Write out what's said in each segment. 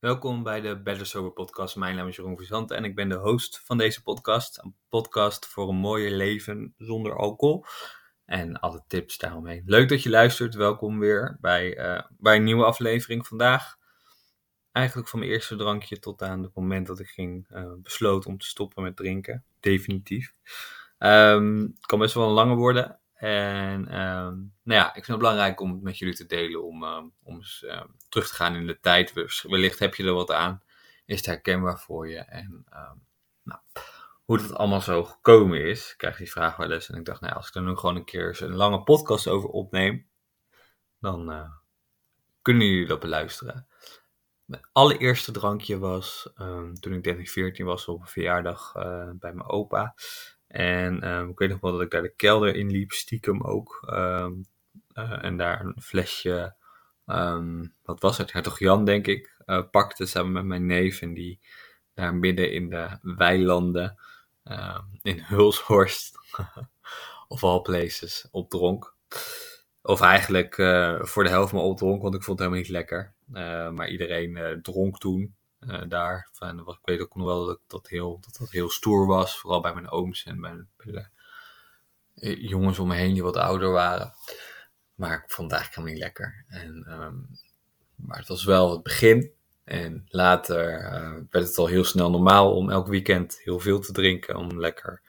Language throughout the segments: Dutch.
Welkom bij de Better Sober podcast. Mijn naam is Jeroen Verzant en ik ben de host van deze podcast. Een podcast voor een mooier leven zonder alcohol en alle tips daaromheen. Leuk dat je luistert. Welkom weer bij, eh, bij een nieuwe aflevering vandaag. Eigenlijk van mijn eerste drankje tot aan het moment dat ik ging uh, besloot om te stoppen met drinken. Definitief. Um, het kan best wel een lange worden. En um, nou ja, ik vind het belangrijk om het met jullie te delen, om, uh, om eens uh, terug te gaan in de tijd. Wellicht heb je er wat aan, is het herkenbaar voor je. En nou, hoe het allemaal zo gekomen is, ik krijg die vraag wel eens. En ik dacht, nou als ik er nu gewoon een keer een lange podcast over opneem, dan uh, kunnen jullie dat beluisteren. Mijn allereerste drankje was toen ik 13, 14 was op een verjaardag bij mijn opa. En um, ik weet nog wel dat ik daar de kelder in liep, stiekem ook. Um, uh, en daar een flesje, um, wat was het, Hertog Jan denk ik, uh, pakte samen met mijn neef. En die daar midden in de weilanden in Hulshorst, of all places, opdronk. Of eigenlijk uh, voor de helft me opdronk, want ik vond het helemaal niet lekker. maar iedereen dronk toen. Uh, daar. Van, ik weet ook nog wel dat dat heel, dat dat heel stoer was. Vooral bij mijn ooms en bij, de jongens om me heen die wat ouder waren. Maar ik vond het eigenlijk helemaal niet lekker. En, um, maar het was wel het begin. En later uh, werd het al heel snel normaal om elk weekend heel veel te drinken. Om lekker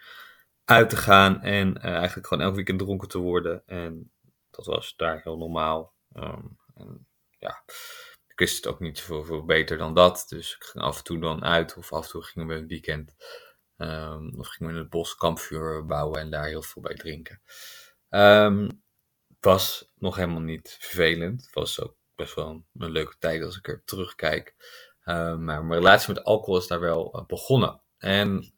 uit te gaan. En eigenlijk gewoon elk weekend dronken te worden. En dat was daar heel normaal. Um, en, ja wist het ook niet zoveel veel beter dan dat. Dus ik ging af en toe dan uit, of af en toe gingen we een weekend. Um, of gingen we in het bos kampvuur bouwen en daar heel veel bij drinken. Um, was nog helemaal niet vervelend. Was ook best wel een, leuke tijd als ik er terugkijk. Um, maar mijn relatie met alcohol is daar wel uh, begonnen. En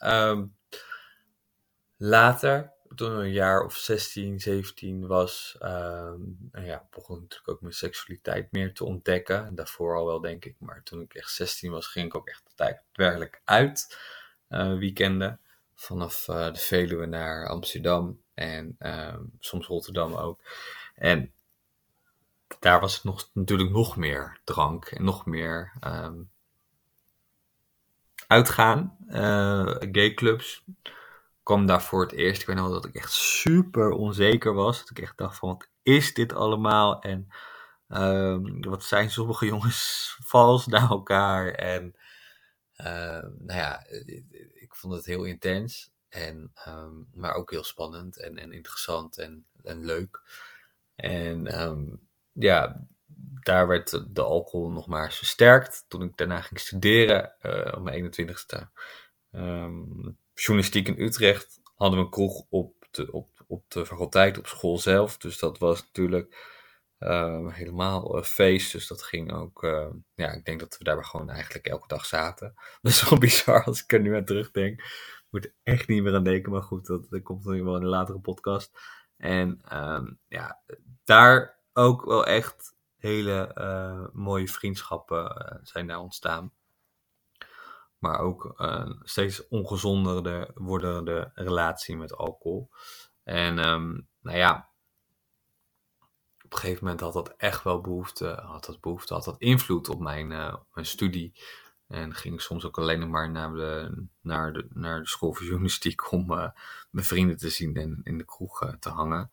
later toen een jaar of 16, 17 was, um, ja, begon ik natuurlijk ook mijn seksualiteit meer te ontdekken. En daarvoor al wel, denk ik. Maar toen ik echt 16 was, ging ik ook echt daadwerkelijk uit uh, weekenden. Vanaf uh, de Veluwe naar Amsterdam en uh, soms Rotterdam ook. En daar was het nog, natuurlijk nog meer drank en nog meer um, uitgaan. gay clubs kwam daar voor het eerst. Ik weet nog dat ik echt super onzeker was. Dat ik echt dacht van, wat is dit allemaal? En um, wat zijn sommige jongens vals naar elkaar? En uh, nou ja, ik vond het heel intens. En, um, maar ook heel spannend en, en interessant en, en leuk. En ja, daar werd de alcohol nog maar versterkt. Toen ik daarna ging studeren, uh, op mijn 21ste, um, journalistiek in Utrecht hadden we een kroeg op de, op, op de faculteit, op school zelf. Dus dat was natuurlijk uh, helemaal een feest. Dus dat ging ook, uh, ja, ik denk dat we daar gewoon eigenlijk elke dag zaten. Dat is wel bizar als ik er nu aan terugdenk. Ik moet er echt niet meer aan denken, maar goed, dat, dat komt natuurlijk wel in een latere podcast. En um, ja, daar ook wel echt hele uh, mooie vriendschappen zijn daar ontstaan maar ook uh, steeds ongezonder wordende relatie met alcohol. En um, nou ja, op een gegeven moment had dat echt wel behoefte, had dat behoefte, had dat invloed op mijn, op mijn studie. En ging ik soms ook alleen maar naar de, naar de, naar de school voor journalistiek om uh, mijn vrienden te zien en in de kroeg te hangen.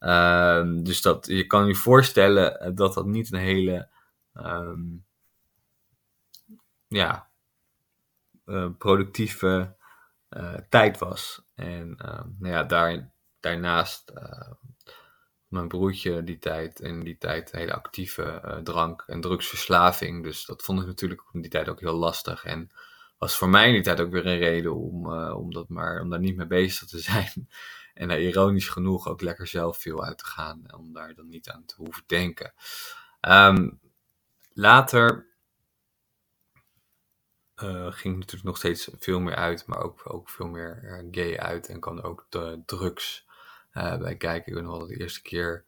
Uh, dus dat, je kan je voorstellen dat dat niet een hele um, ja, productieve uh, tijd was. En uh, nou ja, daar, daarnaast mijn broertje die tijd in die tijd hele actieve drank- en drugsverslaving. Dus dat vond ik natuurlijk in die tijd ook heel lastig. En was voor mij in die tijd ook weer een reden om, om, dat maar, om daar niet mee bezig te zijn. En daar ironisch genoeg ook lekker zelf veel uit te gaan. Om daar dan niet aan te hoeven denken. Um, later uh, ging natuurlijk nog steeds veel meer uit, maar ook, ook veel meer uh, gay uit. En kan ook de drugs uh, bij kijken. Ik weet nog wel dat de eerste keer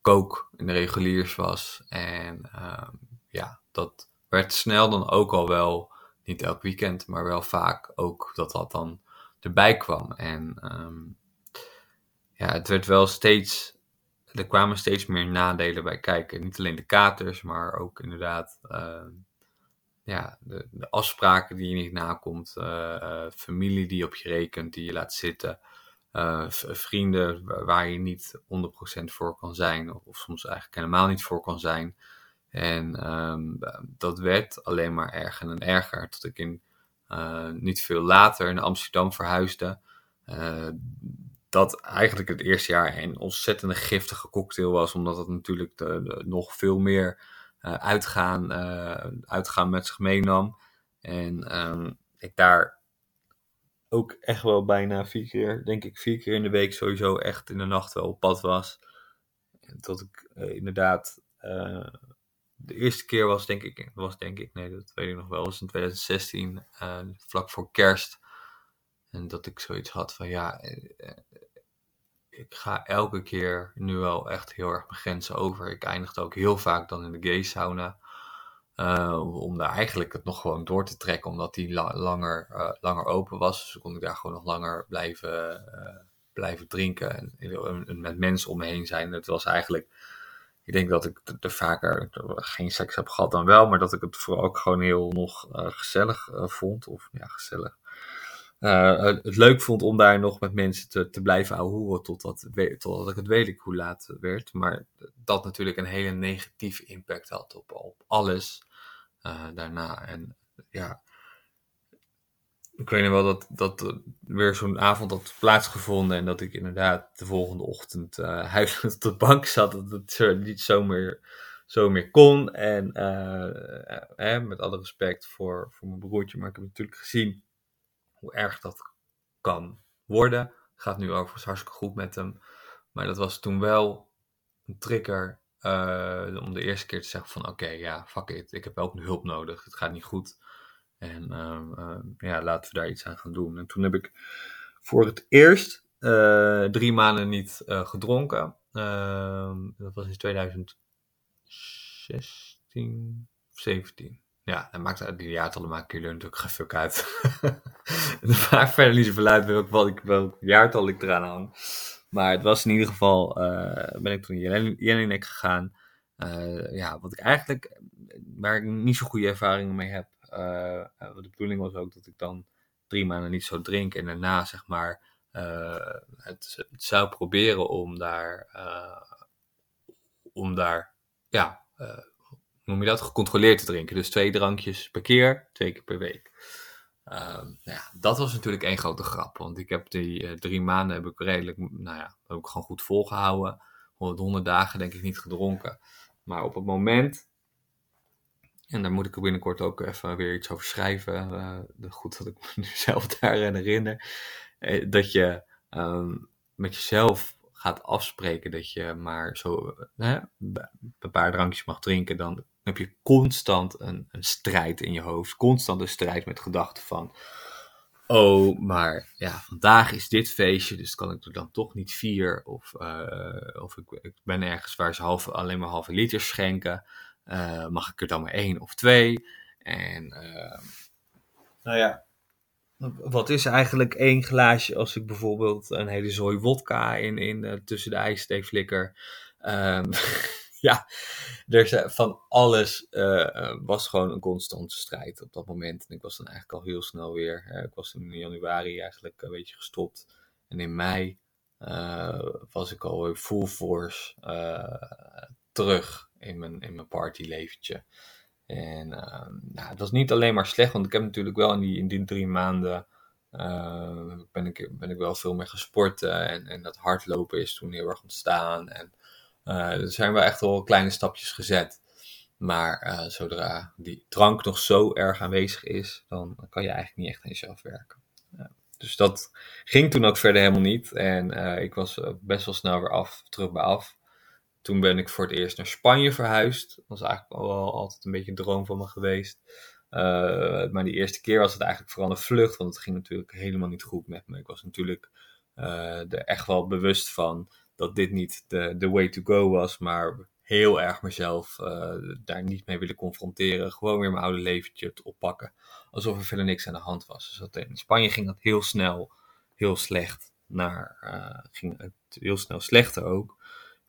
coke in de reguliers was. En ehm, ja, dat werd snel dan ook al wel, niet elk weekend, maar wel vaak ook dat dat dan erbij kwam. En um, ja, het werd wel steeds, er kwamen steeds meer nadelen bij kijken. Niet alleen de katers, maar ook inderdaad ehm, ja, de, de, afspraken die je niet nakomt, familie die op je rekent, die je laat zitten, vrienden waar je niet 100% voor kan zijn, of, soms eigenlijk helemaal niet voor kan zijn. En um, dat werd alleen maar erger en erger, tot ik in niet veel later naar Amsterdam verhuisde. Dat eigenlijk het eerste jaar een ontzettende giftige cocktail was, omdat het natuurlijk de, nog veel meer uitgaan, uh, uitgaan met zich meenam. En um, ik daar ook echt wel bijna vier keer, denk ik vier keer in de week sowieso echt in de nacht wel op pad was. Dat ik uh, inderdaad, de eerste keer was denk ik, was denk ik, nee dat weet ik nog wel, was in 2016, vlak voor kerst. En dat ik zoiets had van ja, ik ga elke keer nu wel echt heel erg mijn grenzen over. Ik eindigde ook heel vaak dan in de gay sauna. Uh, om daar eigenlijk het nog gewoon door te trekken, omdat die langer, uh, langer open was. Dus kon ik daar gewoon nog langer blijven, uh, blijven drinken en, en, met mensen om me heen zijn. Het was eigenlijk, ik denk dat ik er vaker geen seks heb gehad dan wel, maar dat ik het vooral ook gewoon heel nog gezellig vond. Of ja, gezellig uh, het leuk vond om daar nog met mensen te, te blijven ouwehoeren totdat, totdat ik het weet ik hoe laat werd. Maar dat natuurlijk een hele negatieve impact had op, op alles uh, daarna. En ja, ik weet nog wel dat, dat weer zo'n avond had plaatsgevonden en dat ik inderdaad de volgende ochtend uh, huilend op de bank zat. Dat het niet zo meer, zo meer kon. En uh, met alle respect voor, voor mijn broertje, maar ik heb natuurlijk gezien hoe erg dat kan worden. Gaat nu overigens hartstikke goed met hem. Maar dat was toen wel een trigger uh, om de eerste keer te zeggen van oké, ja, fuck it. Ik heb wel hulp nodig. Het gaat niet goed. En uh, ja, laten we daar iets aan gaan doen. En toen heb ik voor het eerst uh, drie maanden niet gedronken. Ehm, dat was in 2016 of 17 ja, dat maakt die jaartallen maken jullie natuurlijk geen uit. het maakt verder niet zoveel uit welk, jaartal ik eraan hang. Maar het was in ieder geval, uh, ben ik toen in Jelinek gegaan. Uh, ja, wat ik eigenlijk, waar ik niet zo goede ervaringen mee heb. Uh, de bedoeling was ook dat ik dan drie maanden niet zou drinken. En daarna, zeg maar, het, het, zou proberen om daar, om daar, ja, noem je dat, gecontroleerd te drinken. Dus twee drankjes per keer, twee keer per week. Uh, nou ja, dat was natuurlijk één grote grap. Want ik heb die uh, drie maanden heb ik redelijk, nou ja, heb ik gewoon goed volgehouden. 100, 100 dagen denk ik niet gedronken. Maar op het moment, en daar moet ik binnenkort ook even weer iets over schrijven. Uh, goed dat ik me nu zelf daarin herinner. Eh, dat je um, met jezelf gaat afspreken dat je maar zo een paar drankjes mag drinken, dan heb je constant een, een strijd in je hoofd. Constant een strijd met gedachten van. Oh, maar ja, vandaag is dit feestje, dus kan ik er dan toch niet vier. Of, uh, of ik, ik, ben ergens waar ze half, alleen maar halve liters schenken. Uh, mag ik er dan maar één of twee? En uh, nou ja, wat is eigenlijk één glaasje als ik bijvoorbeeld een hele zooi wodka in, in tussen de ijsthee flikker? Um, ja, er van alles uh, was gewoon een constante strijd op dat moment. En ik was dan eigenlijk al heel snel weer. Ik was in januari eigenlijk een beetje gestopt. En in mei was ik al full force terug in mijn, in mijn partyleventje. En nou, het was niet alleen maar slecht, want ik heb natuurlijk wel in die, in die drie maanden. ben, ik, ben ik wel veel meer gesport en, en dat hardlopen is toen heel erg ontstaan. En er zijn wel echt wel kleine stapjes gezet. Maar uh, zodra die drank nog zo erg aanwezig is, dan kan je eigenlijk niet echt aan jezelf werken. dus dat ging toen ook verder helemaal niet. En uh, ik was best wel snel weer af, terug bij af. Toen ben ik voor het eerst naar Spanje verhuisd. Dat was eigenlijk al, al altijd een beetje een droom van me geweest. maar die eerste keer was het eigenlijk vooral een vlucht, want het ging natuurlijk helemaal niet goed met me. Ik was natuurlijk er echt wel bewust van dat dit niet de, de way to go was, maar heel erg mezelf uh, daar niet mee willen confronteren. Gewoon weer mijn oude leventje te oppakken. Alsof er verder niks aan de hand was. Dus dat, in Spanje ging dat heel snel, heel slecht. Naar, uh, ging het heel snel slechter ook.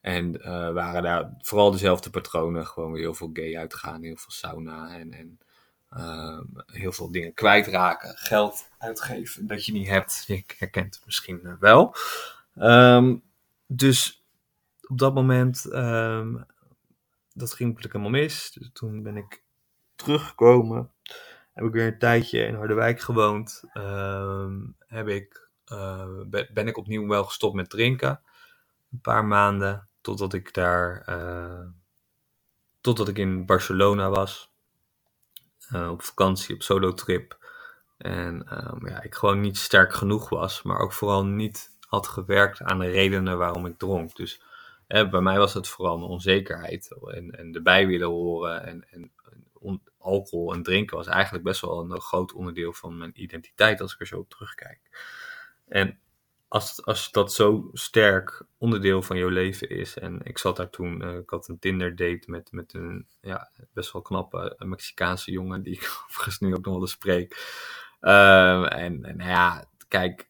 En waren daar vooral dezelfde patronen. Gewoon weer heel veel gay uitgaan, heel veel sauna. En, en heel veel dingen kwijtraken, geld uitgeven dat je niet hebt. Je herkent het misschien wel. Ehm, dus op dat moment, dat ging natuurlijk helemaal mis. Dus toen ben ik teruggekomen. Heb ik weer een tijdje in Harderwijk gewoond. heb ik, uh, ben ik opnieuw wel gestopt met drinken. Een paar maanden. Totdat ik daar. Uh, totdat ik in Barcelona was. Uh, op vakantie, op solo-trip. En um, ja, ik gewoon niet sterk genoeg was. Maar ook vooral niet had gewerkt aan de redenen waarom ik dronk. Dus bij mij was het vooral onzekerheid. En, en erbij willen horen. En, en alcohol en drinken was eigenlijk best wel een groot onderdeel van mijn identiteit als ik er zo op terugkijk. En als, als dat zo sterk onderdeel van jouw leven is. En ik zat daar toen, uh, ik had een Tinder date met, met een ja, best wel knappe Mexicaanse jongen, die ik overigens nu ook nog wel eens spreek. Uh, en, en ja, kijk,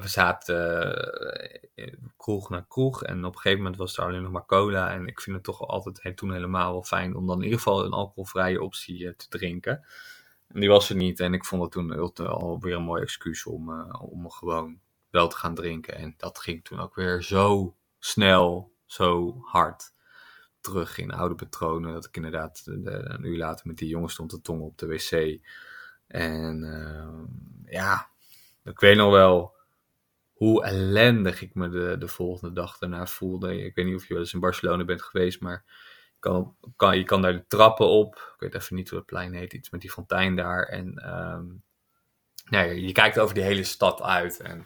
we zaten uh, kroeg naar kroeg en op een gegeven moment was er alleen nog maar cola. En ik vind het toch altijd toen helemaal wel fijn om dan in ieder geval een alcoholvrije optie te drinken. En die was er niet en ik vond het toen alweer een mooi excuus om, om gewoon wel te gaan drinken. En dat ging toen ook weer zo snel, zo hard terug in oude patronen. Dat ik inderdaad een uur later met die jongen stond te tongen op de wc. En uh, ja, ik weet nog wel hoe ellendig ik me de, de volgende dag daarna voelde. Ik weet niet of je wel eens in Barcelona bent geweest, maar kan, kan, je kan daar de trappen op. Ik weet even niet hoe het plein heet, iets met die fontein daar. En um, ja, je kijkt over die hele stad uit. En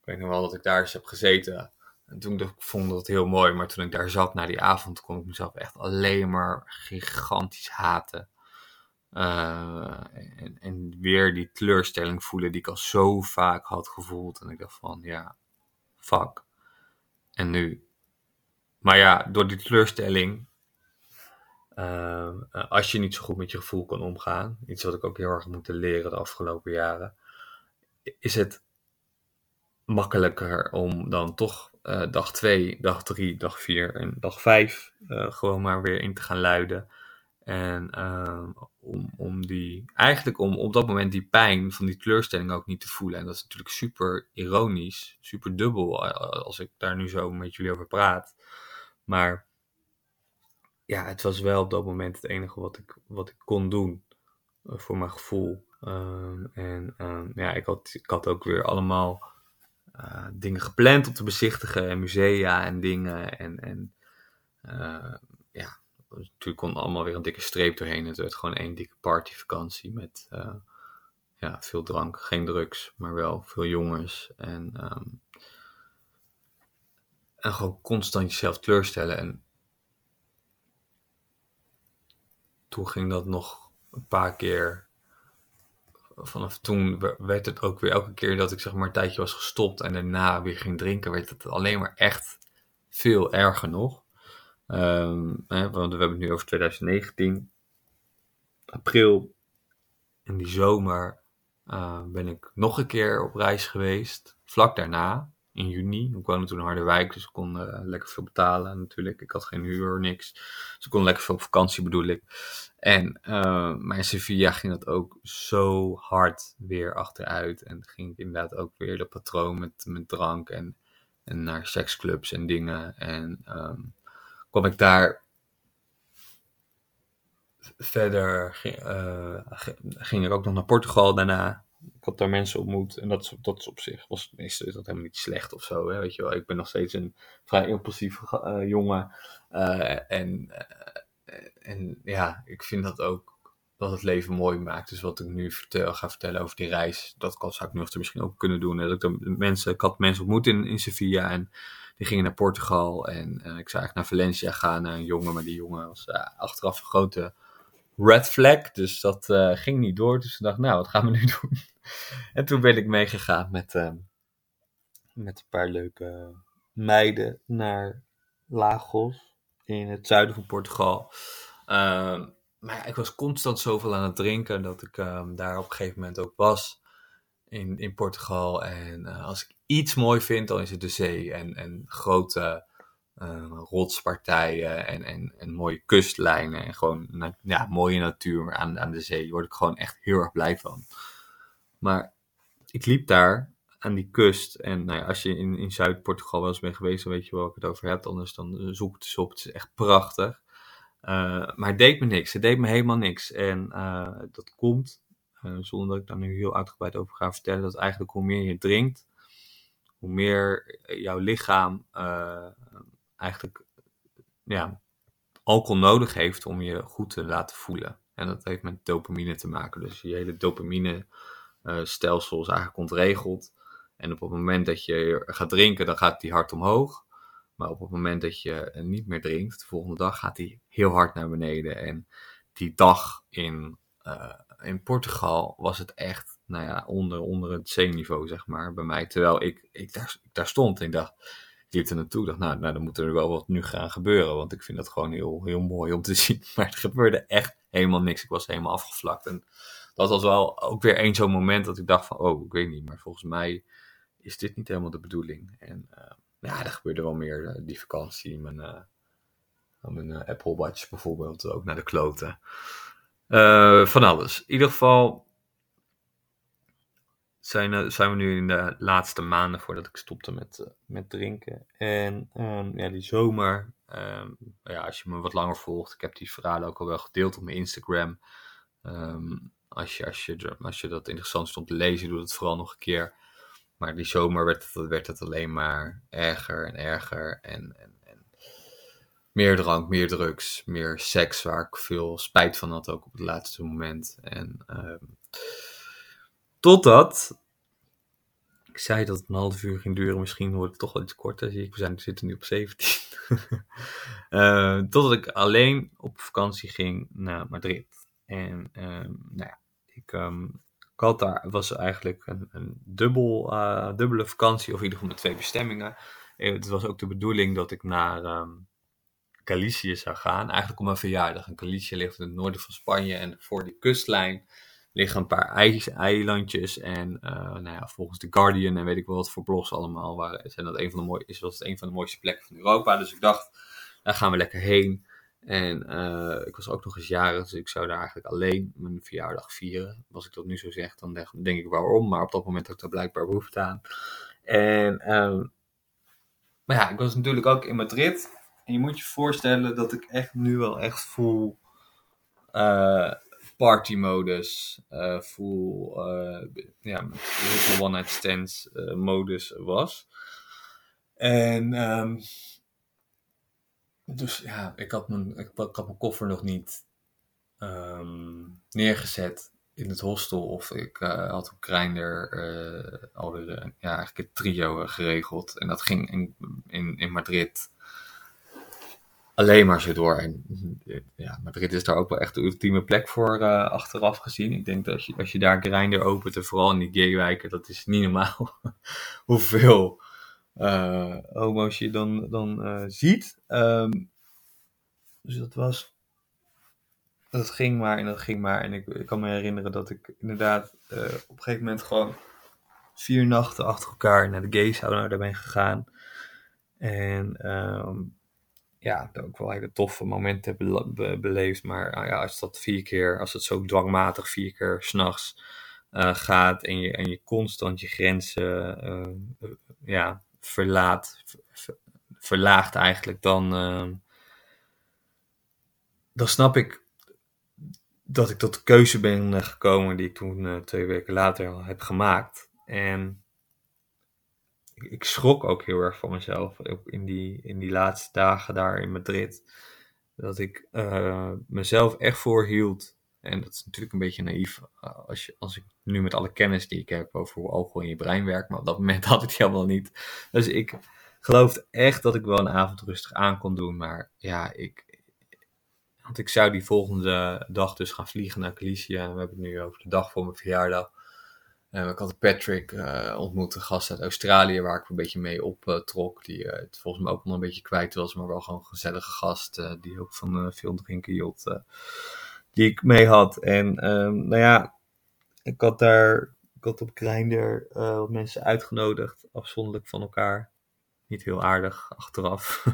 ik weet nog wel dat ik daar eens heb gezeten. En toen ik vond het heel mooi, maar toen ik daar zat na die avond, kon ik mezelf echt alleen maar gigantisch haten. Uh, en, weer die teleurstelling voelen die ik al zo vaak had gevoeld. En ik dacht van, ja, fuck. En nu? Maar ja, door die teleurstelling, uh, als je niet zo goed met je gevoel kan omgaan, iets wat ik ook heel erg moet leren de afgelopen jaren, is het makkelijker om dan toch uh, dag 2, dag 3, dag 4 en dag 5 uh, gewoon maar weer in te gaan luiden. En uh, om, om die, eigenlijk om op dat moment die pijn van die teleurstelling ook niet te voelen. En dat is natuurlijk super ironisch, super dubbel als ik daar nu zo met jullie over praat. Maar ja, het was wel op dat moment het enige wat ik, wat ik kon doen voor mijn gevoel. Ehm, en um, ja, ik had, ik had ook weer allemaal uh, dingen gepland om te bezichtigen en musea en dingen. En, en uh, ja, natuurlijk kon allemaal weer een dikke streep doorheen. Het werd gewoon één dikke partyvakantie met uh, ja, veel drank, geen drugs, maar wel veel jongens. En, um, en gewoon constant jezelf teleurstellen. En toen ging dat nog een paar keer vanaf toen werd het ook weer elke keer dat ik zeg maar een tijdje was gestopt en daarna weer ging drinken, werd het alleen maar echt veel erger nog. Hè, want we hebben het nu over 2019. April, in die zomer, uh, ben ik nog een keer op reis geweest. Vlak daarna, in juni. Ik woonde toen in Harderwijk, dus ik kon uh, lekker veel betalen natuurlijk. Ik had geen huur, niks. Dus ik kon lekker veel op vakantie bedoel ik. En uh, maar in Sevilla ging dat ook zo hard weer achteruit. En ging ik inderdaad ook weer dat patroon met, met drank en, en naar seksclubs en dingen. En um, kwam ik daar verder, ging, uh, ging ik ook nog naar Portugal daarna ik had daar mensen ontmoet en dat is, dat is op zich, was meestal is dat helemaal niet slecht of zo, hè, weet je wel. Ik ben nog steeds een vrij impulsief uh, jongen uh, en, en ja, ik vind dat ook dat het leven mooi maakt. Dus wat ik nu vertel, ga vertellen over die reis, dat kan, zou ik nog misschien ook kunnen doen. Dat ik, dan mensen, ik had mensen ontmoet in, in Sevilla en die gingen naar Portugal en ik zou eigenlijk naar Valencia gaan, naar een jongen, maar die jongen was achteraf een grote red flag. Dus dat uh, ging niet door. Dus ik dacht, nou, wat gaan we nu doen? en toen ben ik meegegaan met, uh, met een paar leuke meiden naar Lagos in het zuiden van Portugal. Uh, maar ik was constant zoveel aan het drinken dat ik ehm, daar op een gegeven moment ook was in, in Portugal. En eh, als ik iets mooi vind, dan is het de zee en, en grote rotspartijen en, en, en mooie kustlijnen en gewoon ja, mooie natuur aan, aan de zee. Daar word ik gewoon echt heel erg blij van. Maar ik liep daar aan die kust. En nou ja, als je in, in Zuid-Portugal wel eens bent geweest, dan weet je wel waar ik het over heb. Anders dan zoek het eens op. Het is echt prachtig. Uh, maar het deed me niks. Het deed me helemaal niks. En dat komt, zonder dat ik daar nu heel uitgebreid over ga vertellen, dat eigenlijk hoe meer je drinkt, hoe meer jouw lichaam eigenlijk ja, alcohol nodig heeft om je goed te laten voelen. En dat heeft met dopamine te maken. Dus je hele dopamine stelsel is eigenlijk ontregeld. En op het moment dat je gaat drinken, dan gaat die hard omhoog. Maar op het moment dat je niet meer drinkt, de volgende dag gaat die heel hard naar beneden. En die dag in, in Portugal was het echt, nou ja, onder, onder het zeeniveau, zeg maar, bij mij. Terwijl ik, ik, daar, daar stond en ik dacht, ik liep er naartoe, dacht, nou, nou, dan moet er wel wat nu gaan gebeuren. Want ik vind dat gewoon heel, heel mooi om te zien. Maar er gebeurde echt helemaal niks. Ik was helemaal afgevlakt. En dat was wel ook weer één zo'n moment dat ik dacht van, oh, ik weet niet, maar volgens mij is dit niet helemaal de bedoeling. En uh, ja, er gebeurde wel meer uh, die vakantie. Mijn, uh, mijn Apple Watch bijvoorbeeld, ook naar de kloten. van alles. In ieder geval zijn, zijn we nu in de laatste maanden voordat ik stopte met, met drinken. En um, ja, die zomer, um, ja, als je me wat langer volgt, ik heb die verhalen ook al wel gedeeld op mijn Instagram. Um, als, je, als, je, als je dat interessant stond te lezen, doe het vooral nog een keer. Maar die zomer werd het, werd het alleen maar erger en erger. En, en, en meer drank, meer drugs, meer seks, waar ik veel spijt van had ook op het laatste moment. En totdat ik zei dat het een half uur ging duren, misschien wordt het toch wel iets korter. Zie ik, we, zijn, zitten nu op 17. uh, totdat ik alleen op vakantie ging naar Madrid. En um, nou ja, ik Qatar was eigenlijk een, een dubbel, uh, dubbele vakantie, of in ieder geval met twee bestemmingen. Het was ook de bedoeling dat ik naar um, Galicië zou gaan, eigenlijk om mijn verjaardag. En Galicië ligt in het noorden van Spanje en voor die kustlijn liggen een paar eilandjes. En uh, nou ja, volgens The Guardian en weet ik wel wat voor blogs allemaal, waren, zijn dat een van de mooie, is dat een van de mooiste plekken van Europa. Dus ik dacht, daar gaan we lekker heen. En uh, ik was ook nog eens jarig, dus ik zou daar eigenlijk alleen mijn verjaardag vieren. Als ik dat nu zo zeg, dan denk ik waarom. Maar op dat moment had ik daar blijkbaar behoefte aan. En, um, maar ja, ik was natuurlijk ook in Madrid. En je moet je voorstellen dat ik echt nu wel echt voel uh, party modus, uh, full, uh, ja, met one night stands modus was. En um, dus ja, ik had mijn, ik, had mijn koffer nog niet um, neergezet in het hostel. Of ik had op Grindr uh, alweer ja, eigenlijk het trio geregeld. En dat ging in, in, in Madrid alleen maar zo door. En ja, Madrid is daar ook wel echt de ultieme plek voor achteraf gezien. Ik denk dat als je, als je daar Grindr opent, en vooral in die gaywijken, dat is niet normaal hoeveel uh, homo's je dan, dan uh, ziet. Um, dus dat was. Dat ging maar en dat ging maar. En ik, ik kan me herinneren dat ik inderdaad op een gegeven moment gewoon vier nachten achter elkaar naar de gay sauna ben gegaan. En um, ja, ook wel hele toffe momenten be beleefd. Maar ja, als dat vier keer, als het zo dwangmatig vier keer s'nachts uh, gaat en je, en je constant je grenzen uh, ja, verlaat, ver, verlaagt eigenlijk, dan, uh, dan snap ik dat ik tot de keuze ben gekomen die ik toen twee weken later heb gemaakt. En ik, schrok ook heel erg van mezelf in die, in die laatste dagen daar in Madrid. Dat ik uh, mezelf echt voorhield. En dat is natuurlijk een beetje naïef als, je, als ik nu met alle kennis die ik heb over hoe alcohol in je brein werkt. Maar op dat moment had ik die helemaal niet. Dus ik geloofde echt dat ik wel een avond rustig aan kon doen. Maar ja, ik. Want ik zou die volgende dag dus gaan vliegen naar Galicia. En we hebben het nu over de dag voor mijn verjaardag. Uh, ik had Patrick uh, ontmoet, een gast uit Australië, waar ik een beetje mee optrok. Die het volgens mij ook nog een beetje kwijt was, maar wel gewoon een gezellige gast. die ook van veel drinken hield. die ik mee had. En um, nou ja, ik had daar, ik had op Grindr mensen uitgenodigd, afzonderlijk van elkaar niet heel aardig achteraf.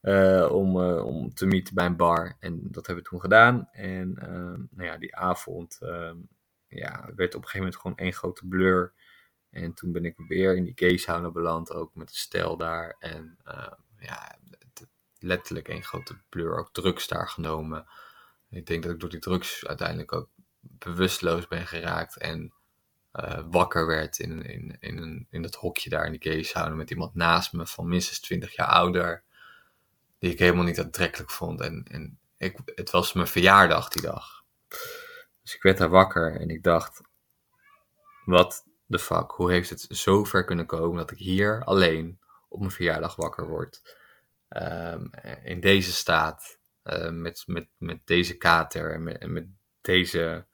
om, om te meeten bij een bar. En dat hebben we toen gedaan. En uh, nou ja, die avond ja, werd op een gegeven moment gewoon één grote blur. En toen ben ik weer in die gayshouden beland, ook met de stel daar. En ehm, ja, letterlijk één grote blur, ook drugs daar genomen. Ik denk dat ik door die drugs uiteindelijk ook bewusteloos ben geraakt en uh, wakker werd in, in, in, in dat hokje daar in de gayshouden met iemand naast me van minstens 20 jaar ouder die ik helemaal niet aantrekkelijk vond. En, en ik, het was mijn verjaardag die dag. Dus ik werd daar wakker en ik dacht, wat de fuck, hoe heeft het zo ver kunnen komen dat ik hier alleen op mijn verjaardag wakker word? Um, in deze staat, uh, met, met, met deze kater en met, met deze,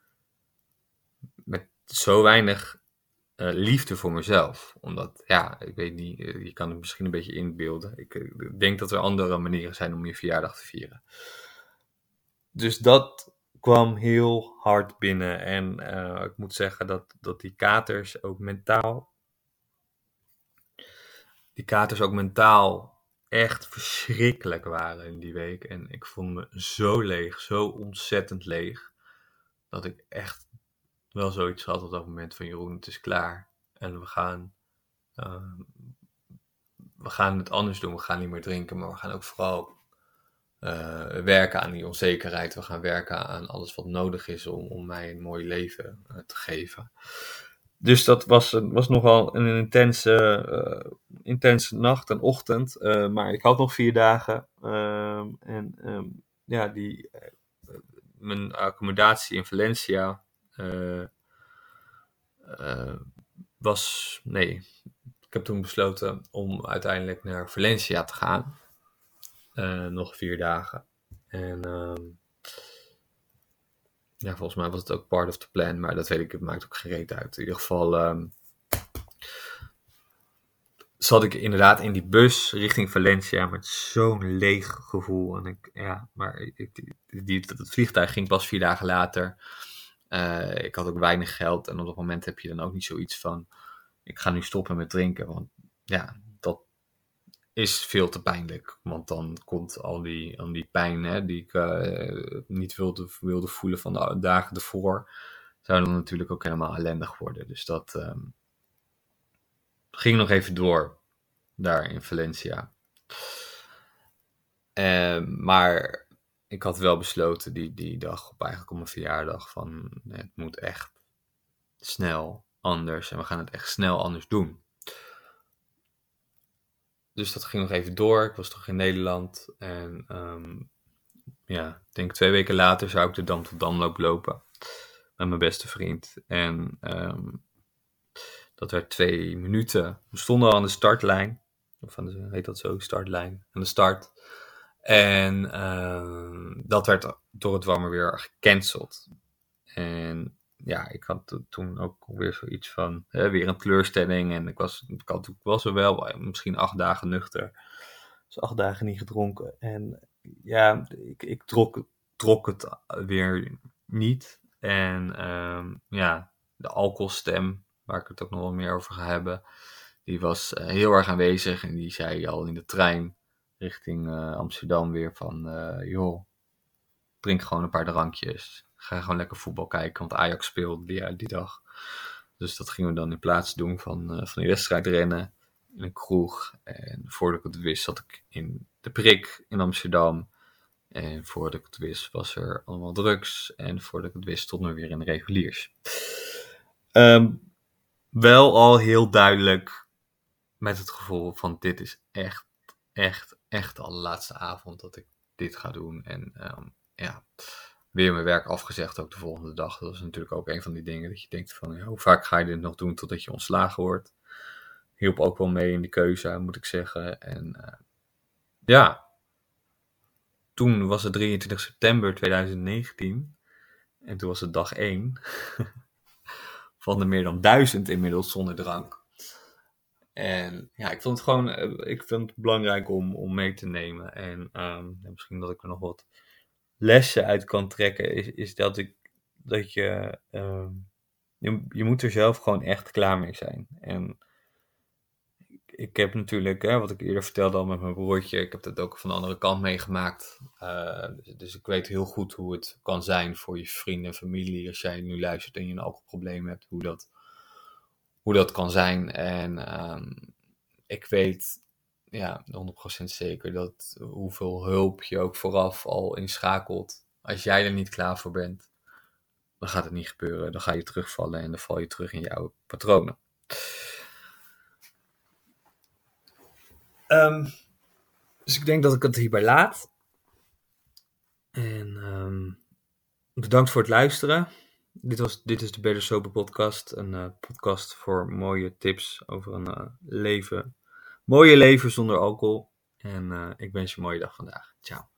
met zo weinig uh, liefde voor mezelf. Omdat, ja, ik weet niet, eh, je kan het misschien een beetje inbeelden. Ik, eh, denk dat er andere manieren zijn om je verjaardag te vieren. Dus dat kwam heel hard binnen. En uh, ik moet zeggen dat, dat die katers ook mentaal. Die katers ook mentaal echt verschrikkelijk waren in die week. En ik voelde me zo leeg, zo ontzettend leeg. Dat ik echt wel zoiets had op dat moment van Jeroen, het is klaar. En we gaan, uh, we gaan het anders doen. We gaan niet meer drinken, maar we gaan ook vooral uh, werken aan die onzekerheid. We gaan werken aan alles wat nodig is om, om mij een mooi leven uh, te geven. Dus dat was, was nogal een intense, intense nacht en ochtend. maar ik had nog vier dagen. Ehm, en um, ja, die, mijn accommodatie in Valencia was. Nee, ik heb toen besloten om uiteindelijk naar Valencia te gaan. Uh, nog vier dagen. En ehm, ja, volgens mij was het ook part of the plan, maar dat weet ik, het maakt ook gereed uit. In ieder geval um, zat ik inderdaad in die bus richting Valencia met zo'n leeg gevoel. En ik, ja, maar ik, die, die, het vliegtuig ging pas vier dagen later. Uh, ik had ook weinig geld en op dat moment heb je dan ook niet zoiets van: ik ga nu stoppen met drinken. Want ja, dat is veel te pijnlijk. Want dan komt al die, al die pijn hè, die ik uh, niet wilde, wilde voelen van de dagen ervoor, zou dan natuurlijk ook helemaal ellendig worden. Dus dat um, ging nog even door daar in Valencia. Uh, maar ik had wel besloten die, die dag, op eigenlijk op verjaardag, van het moet echt snel anders en we gaan het echt snel anders doen. Dus dat ging nog even door. Ik was toch in Nederland en um, ja, ik denk twee weken later zou ik de Dam tot Damloop lopen met mijn beste vriend. En um, dat werd twee minuten. We stonden al aan de startlijn. Of aan de, heet dat zo, startlijn. Aan de start. En uh, dat werd door het warme weer gecanceld. En ja, ik had toen ook weer zoiets van hè, weer een kleurstelling. En ik was, ik had, ik was er wel misschien acht dagen nuchter. Dus acht dagen niet gedronken. En ja, ik, ik trok, trok het weer niet. En um, ja, de alcoholstem, waar ik het ook nog wel meer over ga hebben, die was uh, heel erg aanwezig. En die zei al in de trein richting Amsterdam weer van, joh, drink gewoon een paar drankjes. Ga gewoon lekker voetbal kijken, want Ajax speelde die, die dag. Dus dat gingen we dan in plaats doen van, uh, van die wedstrijd rennen in een kroeg. En voordat ik het wist zat ik in de prik in Amsterdam. En voordat ik het wist was er allemaal drugs. En voordat ik het wist stond er weer in de reguliers. Um, wel al heel duidelijk met het gevoel van dit is echt, echt, echt al de laatste avond dat ik dit ga doen. En um, ja, weer mijn werk afgezegd ook de volgende dag. Dat is natuurlijk ook een van die dingen dat je denkt van, ja, hoe vaak ga je dit nog doen totdat je ontslagen wordt? Hielp ook wel mee in die keuze, moet ik zeggen. En uh, ja, toen was het 23 september 2019. En toen was het dag 1 van de meer dan duizend inmiddels zonder drank. En ja, ik vond het gewoon eh, ik vind het belangrijk om, om mee te nemen. En um, misschien dat ik er nog wat lessen uit kan trekken, is, is dat, ik, dat je, um, je, je moet er zelf gewoon echt klaar mee zijn. En ik heb natuurlijk, hè, wat ik eerder vertelde al met mijn broertje, ik heb dat ook van de andere kant meegemaakt. Uh, dus, dus, ik weet heel goed hoe het kan zijn voor je vrienden en familie als jij nu luistert en je een alcoholprobleem hebt, hoe dat, hoe dat kan zijn. En um, ik weet ja, 100% zeker dat hoeveel hulp je ook vooraf al inschakelt. Als jij er niet klaar voor bent, dan gaat het niet gebeuren. Dan ga je terugvallen en dan val je terug in jouw patronen. Um, dus ik denk dat ik het hierbij laat. En um, bedankt voor het luisteren. Dit, was, dit is de Better Sober podcast. Een uh, podcast voor mooie tips over een uh, leven. Mooie leven zonder alcohol. En uh, ik wens je een mooie dag vandaag. Ciao.